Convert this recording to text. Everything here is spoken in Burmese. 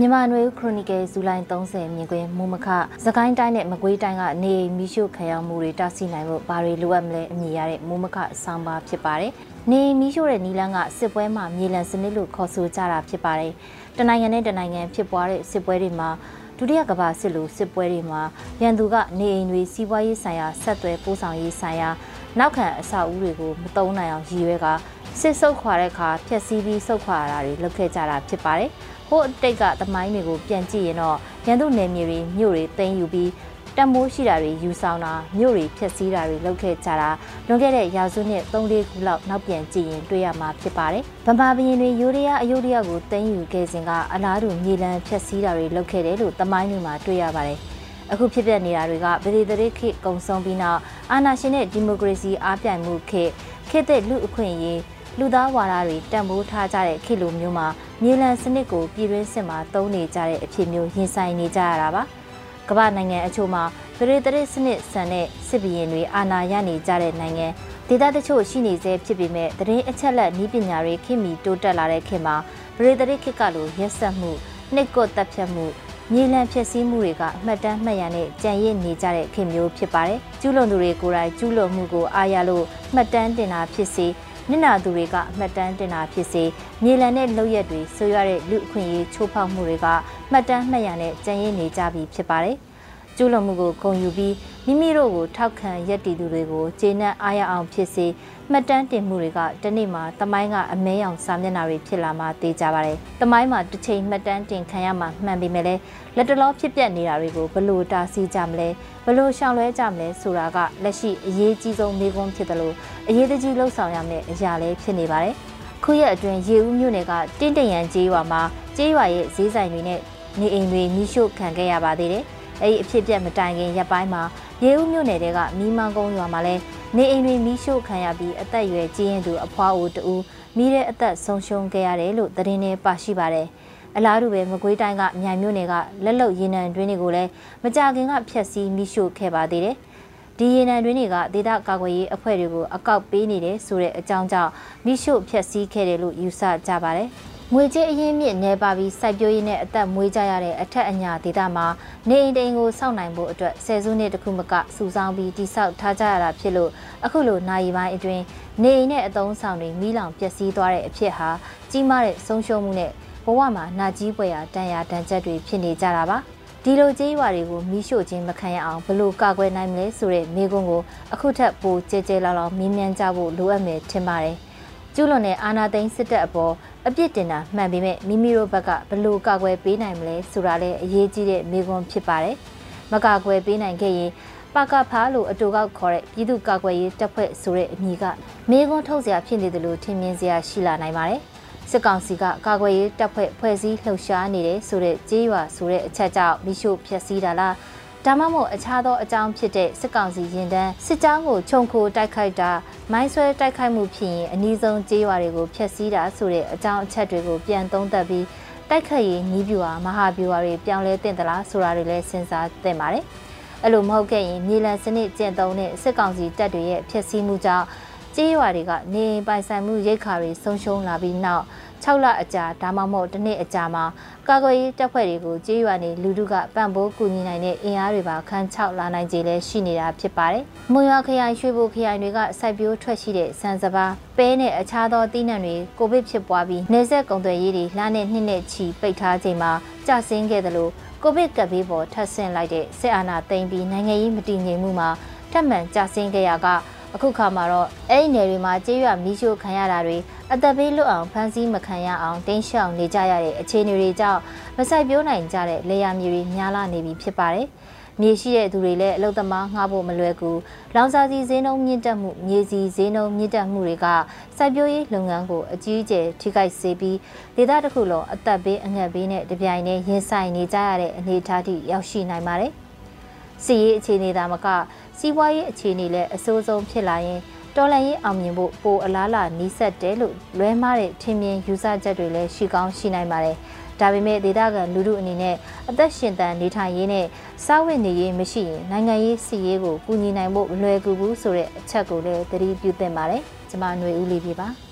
မြန်မာနွေဦးခရိုနီကယ်ဇူလိုင်30မြင်ကွင်းမူမခစကိုင်းတိုင်းနဲ့မကွေးတိုင်းကနေအိမ်မီးရှို့ခံရမှုတွေတားဆီးနိုင်ဖို့ဘာတွေလိုအပ်မလဲအမည်ရတဲ့မူမခဆောင်းပါဖြစ်ပါတယ်။နေအိမ်မီးရှို့တဲ့နီလန်းကစစ်ပွဲမှာမြေလံစနစ်လို့ခေါ်ဆိုကြတာဖြစ်ပါတယ်။တနိုင်ငံနဲ့တနိုင်ငံဖြစ်ပွားတဲ့စစ်ပွဲတွေမှာဒုတိယကမ္ဘာစစ်လိုစစ်ပွဲတွေမှာရန်သူကနေအိမ်တွေစီးပွားရေးဆိုင်ရာဆက်သွယ်ပို့ဆောင်ရေးဆိုင်ရာနောက်ခံအဆောက်အဦတွေကိုမတုံးနိုင်အောင်ရည်ရွယ်က စစ်ဆုပ်ခွာတဲ့အခါဖျက်ဆီးပြီးဆုပ်ခွာရတာတွေလုပ်ခဲ့ကြတာဖြစ်ပါတယ်။ဟိုအတိတ်ကသမိုင်းတွေကိုပြန်ကြည့်ရင်တော့ရန်သူနယ်မြေတွေမြို့တွေသိမ်းယူပြီးတံမိုးရှိတာတွေယူဆောင်တာမြို့တွေဖျက်ဆီးတာတွေလုပ်ခဲ့ကြတာလွန်ခဲ့တဲ့ရာစုနှစ်3-4ခုလောက်နောက်ပြန်ကြည့်ရင်တွေ့ရမှာဖြစ်ပါတယ်။ဗမာဘရင်တွေယူရီးယားအယုဒ္ဓယကိုသိမ်းယူခဲ့စဉ်ကအလားတူမြေလံဖျက်ဆီးတာတွေလုပ်ခဲ့တယ်လို့သမိုင်းတွေမှာတွေ့ရပါတယ်။အခုဖြစ်ပျက်နေတာတွေကဗေဒသရခေတ်ကုံဆုံးပြီးနောက်အာဏာရှင်တဲ့ဒီမိုကရေစီအားပြိုင်မှုခေတ်ခေတ်သစ်လူအခွင့်အရေး လူသားဝါဒတွေတံမိုးထားကြတဲ့ခေတ်လိုမျိုးမှာမြေလံစနစ်ကိုပြည်တွင်းစစ်မှာသုံးနေကြတဲ့အဖြစ်မျိုးရင်ဆိုင်နေကြရတာပါကမ္ဘာနိုင်ငံအချို့မှာပရိသတ်စနစ်ဆန်တဲ့စစ်ဘီရင်တွေအာဏာရနေကြတဲ့နိုင်ငံဒေသတချို့ရှိနေသေးဖြစ်ပေမဲ့တရင်အချက်လက်ဤပညာတွေခင်မီတိုးတက်လာတဲ့ခေတ်မှာပရိသတ်ခေတ်ကလိုရက်ဆက်မှုနှိတ်ကွက်တပ်ဖြတ်မှုမြေလံဖြစ်စည်းမှုတွေကအမှတ်တမ်းမှတ်ရနဲ့ကြံရစ်နေကြတဲ့ခေတ်မျိုးဖြစ်ပါတယ်ကျူးလွန်သူတွေကိုယ်တိုင်ကျူးလွန်မှုကိုအားရလို့မှတ်တမ်းတင်တာဖြစ်စေ နစ်နာသူတွေကအမှတ်တမ်းတင်တာဖြစ်စေမြေလံတဲ့လောက်ရက်တွေဆိုရတဲ့လူအခွင့်အရေးချိုးဖောက်မှုတွေကမှတ်တမ်းမှတ်ရနဲ့ကြံရည်နေကြပြီဖြစ်ပါတယ်။ ကျူးလွန်မှုကိုဂုဏ်ယူပြီးမိမိတို့ကိုထောက်ခံရက်တည်သူတွေကိုကျေနပ်အားရအောင်ဖြစ်စေမှတ်တမ်းတင်မှုတွေကတနေ့မှာတမိုင်းကအမဲရောင်စာမျက်နှာတွေဖြစ်လာမှသိကြပါတယ်။တမိုင်းမှာတစ်ချိန်မှတ်တမ်းတင်ခံရမှမှန်ပေမဲ့လည်းလက်တလောဖြစ်ပျက်နေတာတွေကိုဘလို့တားဆီးကြမလဲဘလို့ရှောင်လွှဲကြမလဲဆိုတာကလက်ရှိအရေးကြီးဆုံးမေးခွန်းဖြစ်တယ်လို့အရေးတကြီးလှုပ်ဆောင်ရမယ့်အရာလည်းဖြစ်နေပါတယ်။ခုရက်အတွင်းရေဦးမြို့နယ်ကတင်းတရန်ကျေးရွာမှာကျေးရွာရဲ့ဈေးဆိုင်တွေနဲ့နေအိမ်တွေမိရှို့ခံခဲ့ရပါသေးတယ်။ အဲဒီအဖြစ်အပျက်မတိုင်ခင်ရက်ပိုင်းမှာရေဦးမြို့နယ်ကမီးမန်းကုန်းရွာမှာလည်းနေအိမ်တွေမီးရှို့ခံရပြီးအသက်အရွယ်ကြီးရင်သူအဖွားအိုတူမိတဲ့အသက်ဆုံးရှုံးခဲ့ရတယ်လို့သတင်းတွေပါရှိပါတယ်။အလားတူပဲမကွေးတိုင်းကမြိုင်မြို့နယ်ကလက်လုံရေနံတွင်းတွေကိုလည်းမကြခင်ကဖျက်ဆီးမိရှို့ခဲ့ပါသေးတယ်။ဒီရေနံတွင်းတွေကဒေသကာကွယ်ရေးအဖွဲ့တွေကိုအကောက်ပေးနေတယ်ဆိုတဲ့အကြောင်းကြောင့်မိရှို့ဖျက်ဆီးခဲ့တယ်လို့ယူဆကြပါတယ်။ ငွေကြေးအရင်းမြစ်နေပါပြီးစိုက်ပျိုးရေးနဲ့အသက်မွေးကြရတဲ့အထက်အညာဒေသမှာနေအိမ်တိမ်ကိုစောင့်နိုင်ဖို့အတွက်ဆယ်စုနှစ်တခုမကစုဆောင်းပြီးတိစောက်ထားကြရတာဖြစ်လို့အခုလိုနိုင်ပိုင်းအတွင်းနေအိမ်နဲ့အသုံးဆောင်တွေမိလောင်ပျက်စီးသွားတဲ့အဖြစ်ဟာကြီးမားတဲ့ဆုံးရှုံးမှုနဲ့ဘဝမှာနာကြီးပွေရာတန်ရာတန်ချက်တွေဖြစ်နေကြတာပါဒီလိုကြေးရွာတွေကိုမီးရှို့ခြင်းမခံရအောင်ဘလို့ကာကွယ်နိုင်မလဲဆိုတဲ့မိကွန်းကိုအခုထက်ပိုကြဲကြဲလောင်လောင်မင်းမြန်ကြဖို့လိုအပ်မယ်ထင်ပါတယ်ကျူးလွန်တဲ့အာနာသိန်းစစ်တပ်အပေါ် အပြစ်တင်တာမှန်ပေမဲ့မိမိတို့ဘက်ကဘလို့ကာကွယ်ပေးနိုင်မလဲဆိုတာလည်းအရေးကြီးတဲ့မေးခွန်းဖြစ်ပါတယ်။မကာကွယ်ပေးနိုင်ခဲ့ရင်ပကဖားလို့အတူကောက်ခေါ်တဲ့ပြည်သူ့ကာကွယ်ရေးတပ်ဖွဲ့ဆိုတဲ့အမည်ကမေးခွန်းထုတ်စရာဖြစ်နေတယ်လို့ထင်မြင်စရာရှိလာနိုင်ပါတယ်။စစ်ကောင်စီကကာကွယ်ရေးတပ်ဖွဲ့ဖွဲ့စည်းလှုပ်ရှားနေတဲ့ဆိုတဲ့ကြေးရွာဆိုတဲ့အချက်ကြောင့်မိရှုဖျက်ဆီးတာလား ဒါမှမဟုတ်အခြားသောအကြောင်းဖြစ်တဲ့စစ်ကောင်စီရင်တန်းစစ်ကြောင်းကိုခြုံခိုတိုက်ခိုက်တာမိုင်းဆွဲတိုက်ခိုက်မှုဖြစ်ရင်အနည်းဆုံးကြေးရွာတွေကိုဖျက်ဆီးတာဆိုတဲ့အကြောင်းအချက်တွေကိုပြန်သုံးသပ်ပြီးတိုက်ခိုက်ရေးနီးပြူဟာမဟာပြူဟာတွေပြောင်းလဲတင်သလားဆိုတာတွေလည်းစဉ်းစားသင့်ပါတယ်။အဲ့လိုမဟုတ်ခဲ့ရင်မြေလံစနစ်ကျင့်သုံးတဲ့စစ်ကောင်စီတပ်တွေရဲ့ဖျက်ဆီးမှုကြောင့်ကြေးရွာတွေကနေပိုင်ဆိုင်မှုရိတ်ခါတွေဆုံးရှုံးလာပြီးနောက် 6လအကြာဒါမှမဟုတ်တစ်နှစ်အကြာမှာကာကွယ်ရေးတပ်ဖွဲ့တွေကိုကြေးရွာနေလူထုကပံ့ပိုးကူညီနိုင်တဲ့အင်အားတွေပါခန်းချောက်လာနိုင်ကြလဲရှိနေတာဖြစ်ပါတယ်။မွန်ရွာခရိုင်ရွှေဘိုခရိုင်တွေကစိုက်ပျိုးထွက်ရှိတဲ့စံစပါးပဲနဲ့အခြားသောသီးနှံတွေကိုဗစ်ဖြစ်ပွားပြီးနေဆက်ကုန်သွယ်ရေးတွေလနဲ့နှစ်နဲ့ချီပိတ်ထားချိန်မှာကျဆင်းခဲ့တယ်လို့ကိုဗစ်ကပ်ဘေးပေါ်ထပ်ဆင့်လိုက်တဲ့စစ်အာဏာသိမ်းပြီးနိုင်ငံရေးမတည်ငြိမ်မှုမှာထပ်မံကျဆင်းခဲ့ရက အခုခါမှာတော့အဲ့ဒီနယ်တွေမှာကြေးရွာမီးရှို့ခံရတာတွေအသက်ဘေးလွတ်အောင်ဖမ်းဆီးမခံရအောင်တင်းရှောင်နေကြရတဲ့အခြေအနေတွေကြောင့်မဆိုင်ပြိုးနိုင်ကြတဲ့လေယာမြေတွေများလာနေပြီဖြစ်ပါတယ်။မြေရှိတဲ့သူတွေလည်းအလုသမားငှားဖို့မလွယ်ကူ။လောင်စာစီဈေးနှုန်းမြင့်တက်မှုမြေစီဈေးနှုန်းမြင့်တက်မှုတွေကစိုက်ပျိုးရေးလုပ်ငန်းကိုအကြီးအကျယ်ထိခိုက်စေပြီးဒေသတစ်ခုလုံးအသက်ဘေးအငတ်ဘေးနဲ့တပြိုင်တည်းရင်ဆိုင်နေကြရတဲ့အနေအထားထိရောက်ရှိနိုင်ပါတယ်။ စီရေးအခြေအနေသာမကစီးပွားရေးအခြေအနေလည်းအဆိုးဆုံးဖြစ်လာရင်တော်လှန်ရေးအောင်မြင်ဖို့ပိုအလားလာနီးစပ်တယ်လို့လွဲမှားတဲ့ထင်မြင်ယူဆချက်တွေလည်းရှိကောင်းရှိနိုင်ပါတယ်။ဒါပေမဲ့ဒေသခံလူထုအနေနဲ့အသက်ရှင်သန်နေထိုင်ရေးနဲ့စားဝတ်နေရေးမရှိရင်နိုင်ငံရေးစီရေးကိုကူညီနိုင်ဖို့မလွယ်ကူဘူးဆိုတဲ့အချက်ကိုလည်းသတိပြုသင့်ပါတယ်။ကျွန်မຫນွေဦးလေးပြပါ။